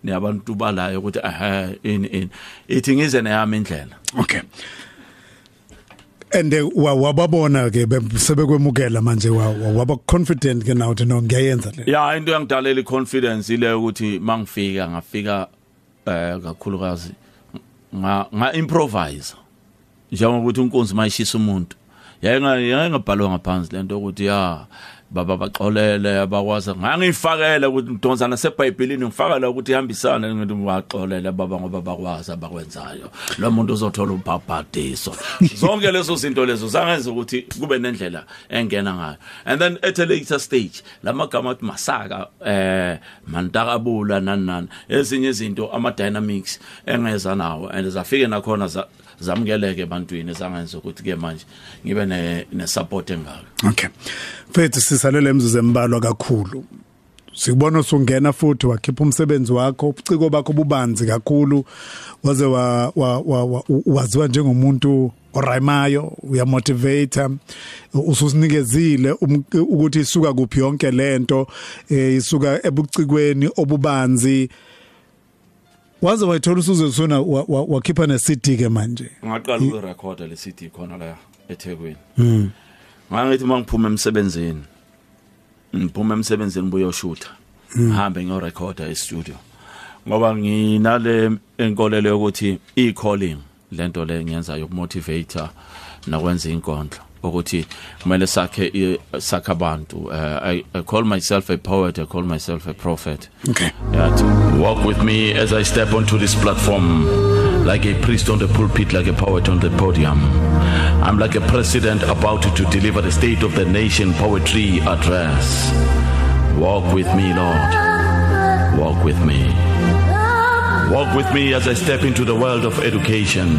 [SPEAKER 4] ne- neyabantu balayo ukuthi ehe ini ini. Ithi ngize neyami indlela.
[SPEAKER 3] Okay. And eh, wa- wababona ke be- sebekwemukela manje wa- wa- waba confident ke nawe ukuthi no ngiyayenza le.
[SPEAKER 4] Ya into yangidalela i-confidence ile ukuthi mangifika ngafika eh kakhulukazi nga nga improvise njengokuthi unkonzi mayishisa umuntu. Yayinga yayingabhalwa ngaphansi lento ukuthi ya baba baxolele abakwazi ngangifakela ukuthi ngidonsa nasebhayibhelini ngifakela ukuthi ihambisane ngithi waxolele baba ngoba bakwazi abakwenzayo. Lo muntu uzothola ubhabhadiso zonke lezo zinto lezo zangenza ukuthi kube nendlela engena ngayo. And then at a later stage lamagama athi masaka eh mantakabula nani nani. Ezinye izinto ama dynamics engeza nawo and zafike nakhona za zamukeleke ebantwini zangenza ukuthi ke manje ngibe ne ne support engaka.
[SPEAKER 3] Okay. Mfethu sisalele emzuzu embalwa kakhulu. Sikubona usungena futhi wakhipha umsebenzi wakho ubuciko bakho bubanzi kakhulu. Waze wa wa- wa- wa- waziwa njengomuntu oraymayo uyamotivate ususinikezile um- ukuthi isuka kuphi yonke lento eh, isuka ebucikweni obubanzi. Waze wayithola usuze usuna wa- wa- wakhipha ne CD ke manje.
[SPEAKER 4] Ngaqala ukurecorda le CD khona la eThekwini. Ngangithi mangiphuma emsebenzini ngiphuma emsebenzini buyoshutha ngihambe ngiyorecorda e-studio. Ngoba nginale enkolelo yokuthi i-calling lento le ngiyenza yokumotivator nakwenza inkondlo. Ukuthi kumele sakhe i- sakhe abantu uh, I, I call myself a poet I call myself a prophet
[SPEAKER 3] okay
[SPEAKER 4] Yeah, walk with me as I step onto this platform, like a priest on the pulpit, like a poet on the podium. I'm like a president about to deliver the State of the Nation poetry address. Walk with me, Lord. Walk with me. Walk with me as I step into the world of education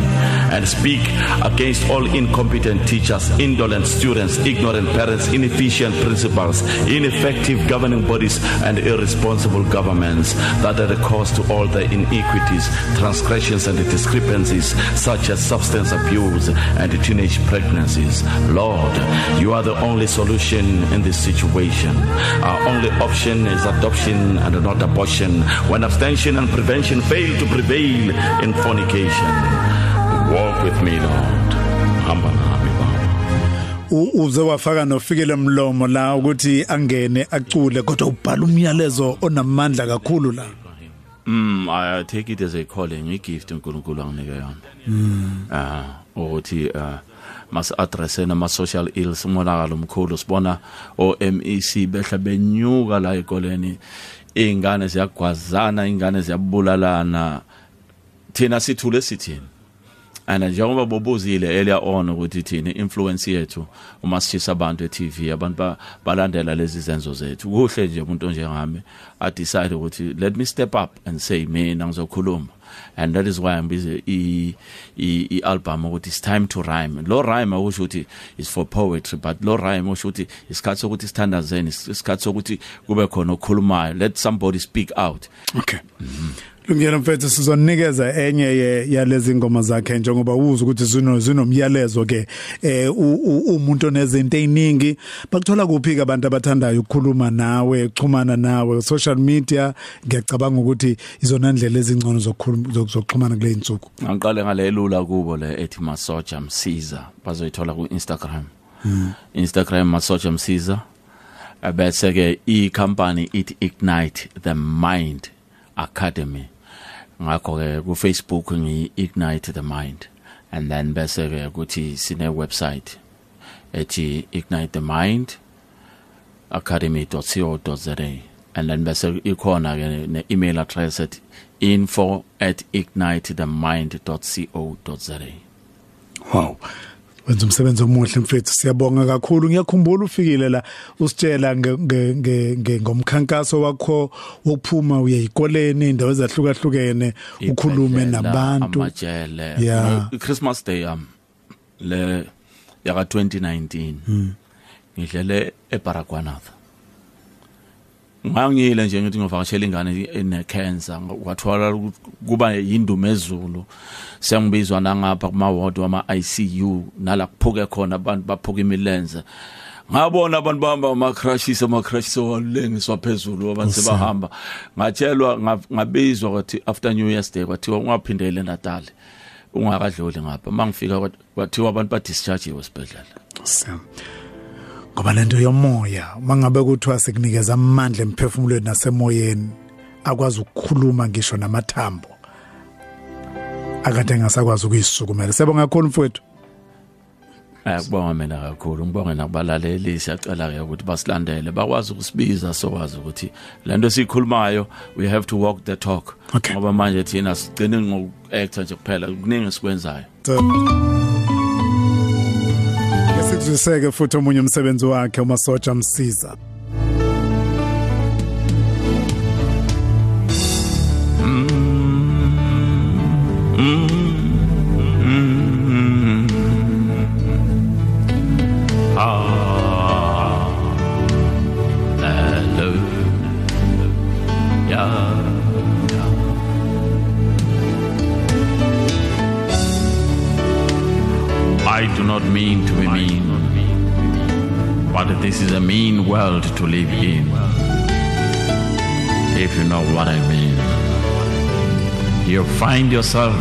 [SPEAKER 4] and speak against all incompetent teachers, indolent students, ignorant parents, inefficient principals, ineffective governing bodies, and irresponsible governments that are the cause to all the iniquities, transgressions, and discrepancies, such as substance abuse and teenage pregnancies. Lord, you are the only solution in this situation. Our only option is adoption and not abortion. When abstention and prevention fail to prevail in fornication, walk with me, Lord. Hamba nami, Baba.
[SPEAKER 3] Uze wafaka nofikele mlomo la ukuthi angene acule kodwa ubhala umyalezo onamandla kakhulu la
[SPEAKER 4] Mm, I take it as a calling, a gift uNkulunkulu anginike yona. Ah, ukuthi uh mas address nama social ills umonakalo omkhulu sibona o MEC behla benyuka la ekoleni ingane ziyagwazana ingane ziyabulalana. Thina sithule sithini? And njengoba bobuzile earlier on ukuthi thina influence yethu uma sishisa abantu e-TV abantu ba- balandela lezi zenzo zethu. Kuhle nje umuntu njengami i decide ukuthi let me step up and say mina ngizokhuluma. And that is why ngibize i i i album ukuthi it's time to rhyme. Lo rhyme akusho ukuthi is for poetry but lo rhyme usho ukuthi isikhathi sokuthi sithandazeni isikhathi sokuthi kube khona okhulumayo. Let somebody speak out.
[SPEAKER 3] Okay. Lungelo mfethu sizonikeza enye ye- yalezi ngoma zakhe njengoba uza ukuthi zino zinomyalezo ke eh umuntu onezinto eziningi bakuthola kuphi ke abantu abathandayo ukukhuluma nawe ukuxhumana nawe? Social media ngiyacabanga ukuthi izona ndlela ezingcono zokuxhumana kule insuku
[SPEAKER 4] ngiqale ngale lula kubo le ethi masoja msiza bazoyithola ku Instagram Instagram masoja msiza. Eh, bese ke i company it ignite the mind academy. Ngakho ke ku Facebook ngi ignite the mind. And then bese ke ukuthi sine website ethi ignite the mind academy.co.za and then bese ikhona ke ne email address at info@ignitethemind.co.za
[SPEAKER 3] Wow. Wenza umsebenzi omuhle mfethu. Siyabonga kakhulu. Ngiyakhumbula ufikile la usitshela ngomkhankaso wakho wokuphuma uye ezikoleni indawo ezahlukahlukene ukhulume nabantu.
[SPEAKER 4] amajele.
[SPEAKER 3] Yeah.
[SPEAKER 4] No, Christmas day um le yaka 2019 ngidlele eBaragwanath. Ngangiyile nje ngithi ngivakashela ingane ene cancer kwathola ukuthi kuba yindumo ezulu. Siyangibizwa nangapha kuma ward wama ICU nala kuphuke khona abantu baphuka imilenze. Ngabona abantu bahamba ama crashes ama crashes walengiswa phezulu abantu sebahamba. Ngatshelwa nga- ngabizwa kwathi after new year's day kwathiwa ungaphindele Natal ungakadluli ngapha. Mangifika kwat- kwathiwa abantu ba discharge esibhedlela.
[SPEAKER 3] Sam. Ngoba lento yomoya mangabe kuthiwa sekunikeza amandla emphefumulweni nasemoyeni akwazi ukukhuluma ngisho namathambo akade engasakwazi ukuyisukumela sebonga kakhulu mfowethu.
[SPEAKER 4] Eh kubonga mina kakhulu. Ngibonge nakubalaleli siyacela ke ukuthi basilandele bakwazi ukusibiza sokwazi ukuthi lento esikhulumayo we have to walk the talk. Ngoba manje thina sigcine ngokuactor nje kuphela kuningi sikwenzayo
[SPEAKER 3] Ngesikuzwiseke futhi omunye umsebenzi wakhe umasotsha amsiza
[SPEAKER 4] I this is a mean world to live in. If you know what I mean, you find yourself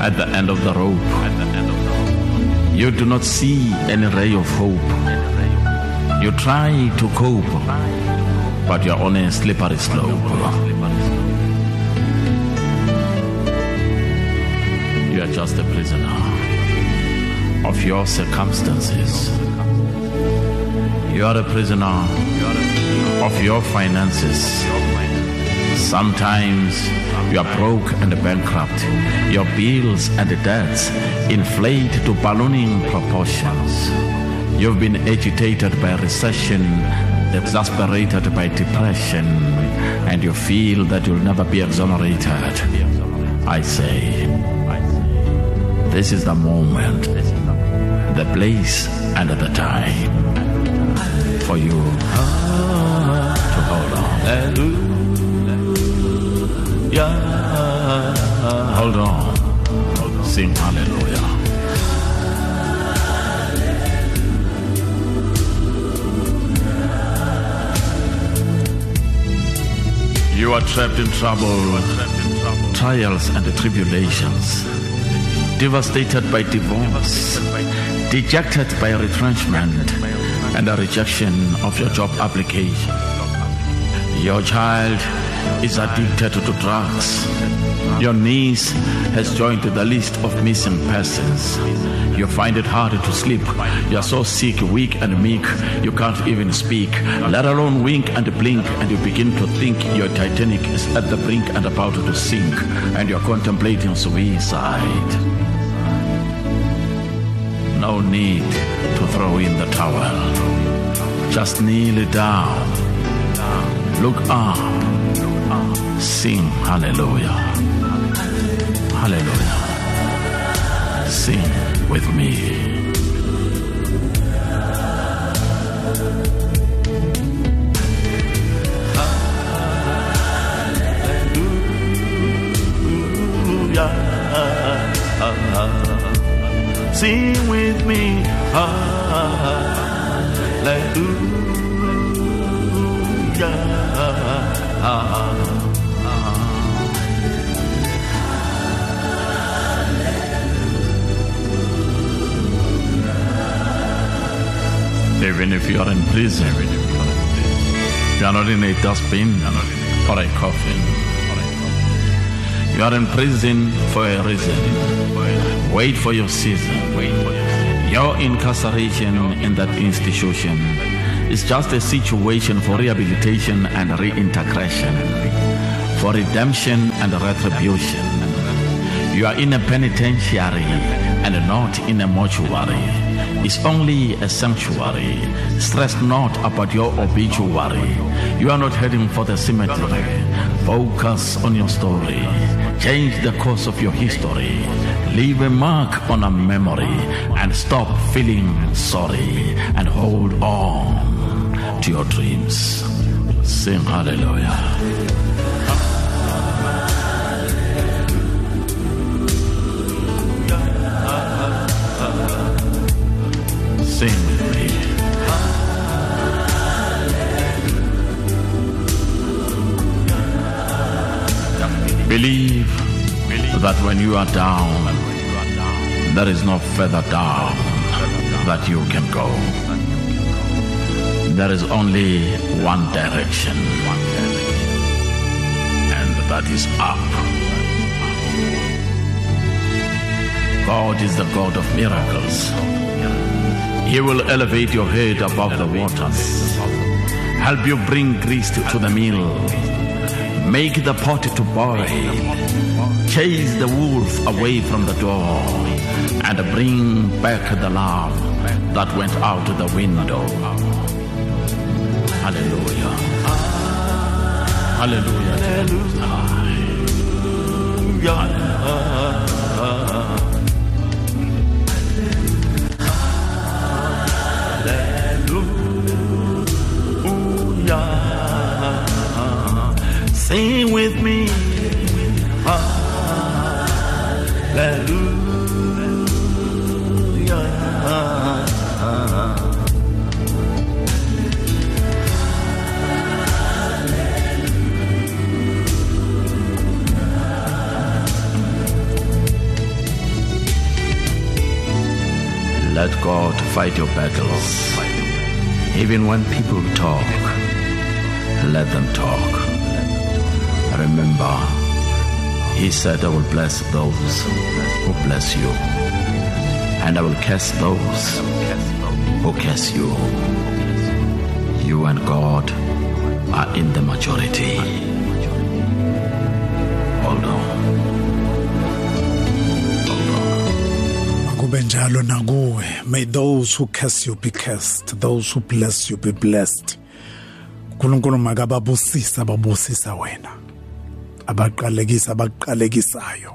[SPEAKER 4] at the end of the rope. You do not see any ray of hope. You try to cope, but you're on a slippery slope. You are just a prisoner of your circumstances. You are a prisoner of your finances. Sometimes you are broke and bankrupt. Your bills and debts inflate to ballooning proportions. You've been agitated by recession, exasperated by depression, and you feel that you'll never be exonerated. I say, this is the moment, the place, and the time for you to hold on. Hallelujah. Hold on. Sing hallelujah. You are trapped in trouble, trials and tribulations, devastated by divorce, dejected by retrenchment and the rejection of your job application. Your child is addicted to drugs. Your niece has joined the list of missing persons. You find it hard to sleep. You are so sick, weak, and meek, you can't even speak, let alone wink and blink, and you begin to think your Titanic is at the brink and about to sink, and you're contemplating suicide. No need to throw in the towel. Just kneel down. Look up. Sing hallelujah. Hallelujah. Sing with me. Sing with me. Hallelujah. Even if you are in prison, you are not in a dustbin or a coffin. You are in prison for a reason. Wait for your season. Your incarceration in that institution is just a situation for rehabilitation and reintegration, for redemption and retribution. You are in a penitentiary and not in a mortuary. It's only a sanctuary. Stress not about your obituary. You are not heading for the cemetery. Focus on your story. Change the course of your history. Leave a mark on a memory and stop feeling sorry and hold on to your dreams. Sing hallelujah. Sing Believe that when you are down, there is no further down that you can go. There is only one direction, and that is up. God is the God of miracles. He will elevate your head above the waters, help you bring grease to to the mill, make the pot to boil, chase the wolf away from the door, and bring back the lamb that went out the window. Hallelujah. Hallelujah. Hallelujah. Sing with me. Hallelujah. Let God fight your battles. Even when people talk, let them talk. Remember, He said, I will bless those who bless you, and I will curse those who curse you. You and God are in the majority. Hold on.
[SPEAKER 3] kube njalo nakuwe may those who curse you be cursed those who bless you be blessed uNkulunkulu makababusisa babusisa wena abaqalekisa abaqalekisayo.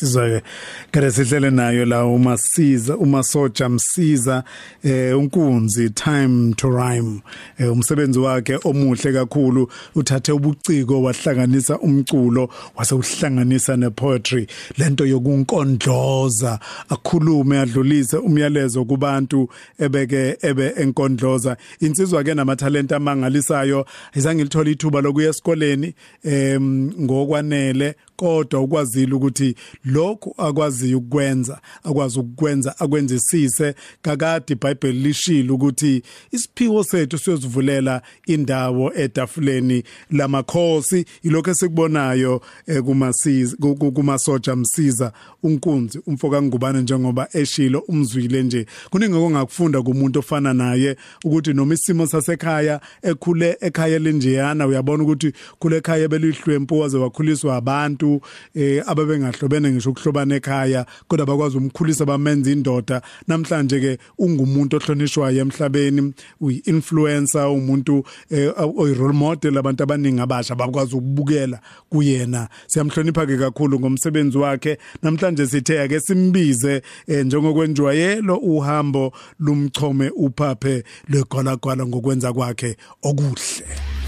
[SPEAKER 3] Sizwe ke sihlele nayo la uma siza uma soja msiza eh unkunzi time to rhyme. Eh, umsebenzi wakhe omuhle kakhulu uthathe ubuciko wahlanganisa umculo wase uhlanganisa nepoetry lento yokunkondloza akhulume adlulise umyalezo kubantu ebeke ebe enkondloza. Insizwa ke namathalenta amangalisayo izange lithola ithuba lokuya esikoleni em ngokwanele kodwa ukwazile ukuthi lokhu akwaziyo ukwenza akwazi ukukwenza akwenzisise. Kakade iBhayibheli lishilo ukuthi isiphiwo sethu siyozivulela indawo etafuleni lamakhosi ilokho esikubonayo eh, kumasiza ku- ku- kumasoja msiza unkunzi umfoka ngubane njengoba eshilo umzwile nje. Kuningi ongakufunda kumuntu ofana naye ukuthi noma isimo sasekhaya ekhule ekhaya lenjeyana uyabona ukuthi kule ekhaya belihlwempu waze wakhuliswa abantu eh ababengahlobene ngisho ukuhlobana ekhaya kodwa bakwazi umkhulisa bamenza indoda. Namhlanje ke ungumuntu ohlonishwayo emhlabeni uyi-influencer umuntu eh, oyi role model abantu abaningi abasha bakwazi ukubukela kuyena. Siyamhlonipha ke kakhulu ngomsebenzi wakhe. Namhlanje sithe ake simbize eh, njengokwenjwayelo uhambo lumchome uphaphe lwegwalagwala ngokwenza kwakhe okuhle.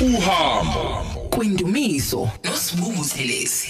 [SPEAKER 1] Uhambo
[SPEAKER 2] kwindumiso. Nosibungu selezi